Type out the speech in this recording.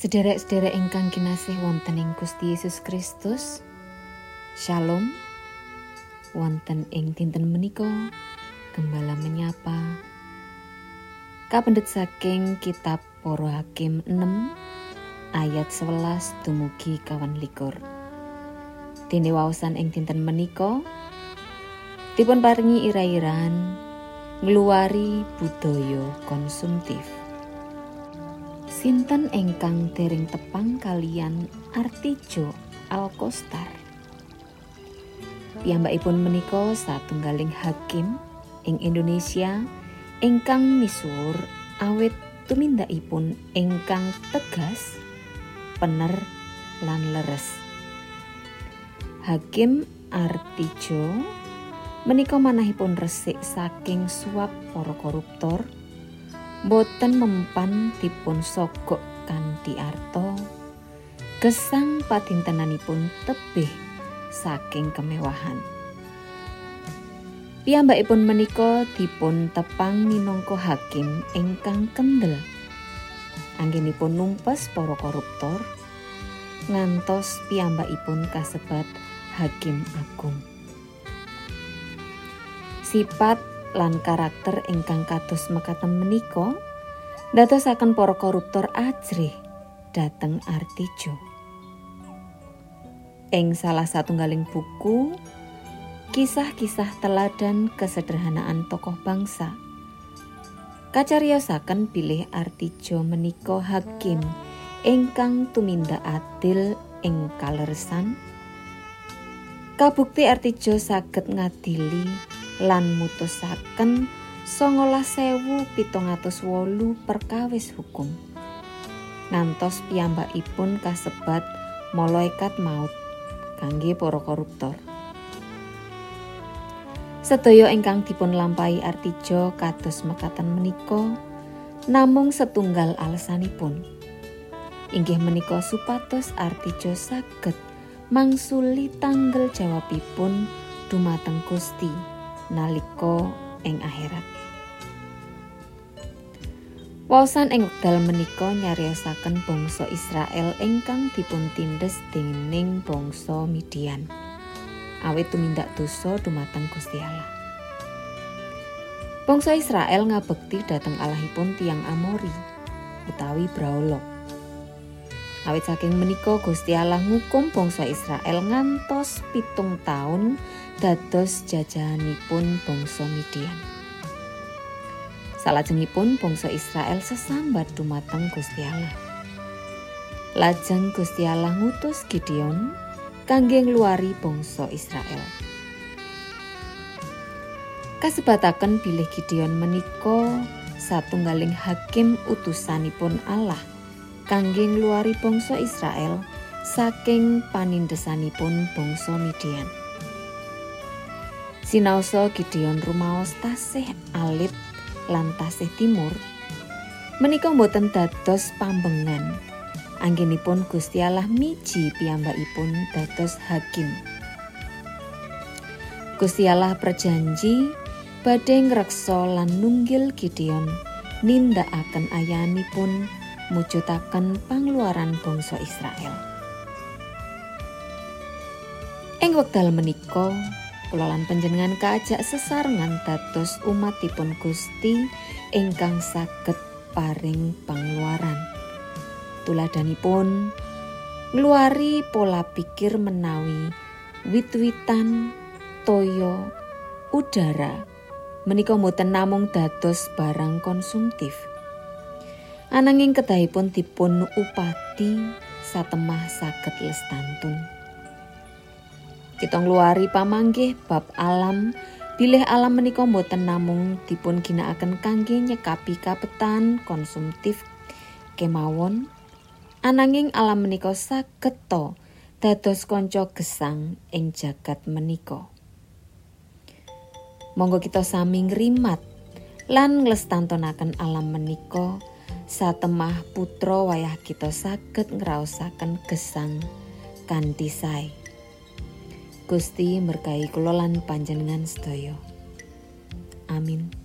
Sederek-sederek ingkang kinasih wonten ing Gusti Yesus Kristus. Shalom. Wonten ing dinten menika gembala menyapa. Kapendet saking kitab Para Hakim 6 ayat 11 dumugi kawan likur. Dene waosan ing dinten menika dipun paringi ira-iran ngluwari budaya konsumtif. Sinten engkang dereng tepang kalian Artijo Alkostar. Piyambakipun menika satunggaling hakim ing Indonesia ingkang misuwur awit tumindakipun ingkang tegas, pener lan leres. Hakim Artijo menika manahipun resik saking suap para koruptor boten mempan dipun sogok kanthi arto gesang padintenanipun tebih saking kemewahan piyambakipun menika dipun tepang minangka hakim ingkang kendel anggenipun numpes para koruptor ngantos piyambakipun kasebat hakim agung sifat lan karakter ingkang kados mekaten menika ndadosaken para koruptor ajrih dateng Artijo. Ing salah satunggaling buku kisah-kisah teladan kesederhanaan tokoh bangsa kacariosaken bilih Artijo menika hakim ingkang tumindak adil ing kaleresan kabukti Artijo saged ngadili lan mutusaken songolah sewu pitung atus wolu perkawis hukum. Ngantos piyambakipun kasebat malaikat maut kangge para koruptor. Sedaya ingkang dipun lampahi Artijo kados mekaten menika namung setunggal alasanipun. Inggih menika supados Artijo saged mangsuli tanggal jawabipun dumateng Gusti. nalika ing akhirat. Wawasan ing wekdal menika nyariosaken bangsa Israel ingkang dipuntindes dening bangsa Midian. Awit tumindak dosa dumateng Gusti Allah. Bangsa Israel ngabekti dhateng Allahipun tiang Amori utawi Braolo. Awit saking menika Gusti Allah ngukum bangsa Israel ngantos pitung taun dados jajahanipun bangsa Midian. Salajengipun bangsa Israel sesambat dumateng Gusti Allah. Lajeng Gusti Allah ngutus Gideon kangge ngluari bangsa Israel. Kasebataken bilih Gideon menika satunggaling hakim utusanipun Allah kangge ngluari bangsa Israel saking panindesanipun bangsa Midian. Sinaosa Gideon rumaos tasih alit lan tasih timur. Menika mboten dados pambengan. Anggenipun Gusti Allah miji piyambakipun dados hakim. Gusti Allah perjanji badhe ngreksa lan nunggil Gideon nindakaken ayanipun mujudaken pangluaran bangsa Israel. Ing wekdal menika kula lan panjenengan kaajak sesarengan dados umatipun Gusti ingkang saged paring pangluaran. Tuladanipun ngluari pola pikir menawi wit-witan toyo udara menika mboten namung dados barang konsumtif. Ananging kedahipun dipun upati satemah saged lestantun. kita ngluari pamanggih bab alam bilih alam menika mboten namung dipun ginakaken kangge nyekapi kapetan konsumtif kemawon ananging alam menika saged to dados kanca gesang ing jagat menika. Monggo kita sami ngrimat lan nglestantunaken alam menika. Satemah putra wayah kita saged ngraosaken gesang kanthi sae. Gusti berkahi kula lan panjenengan sedaya. Amin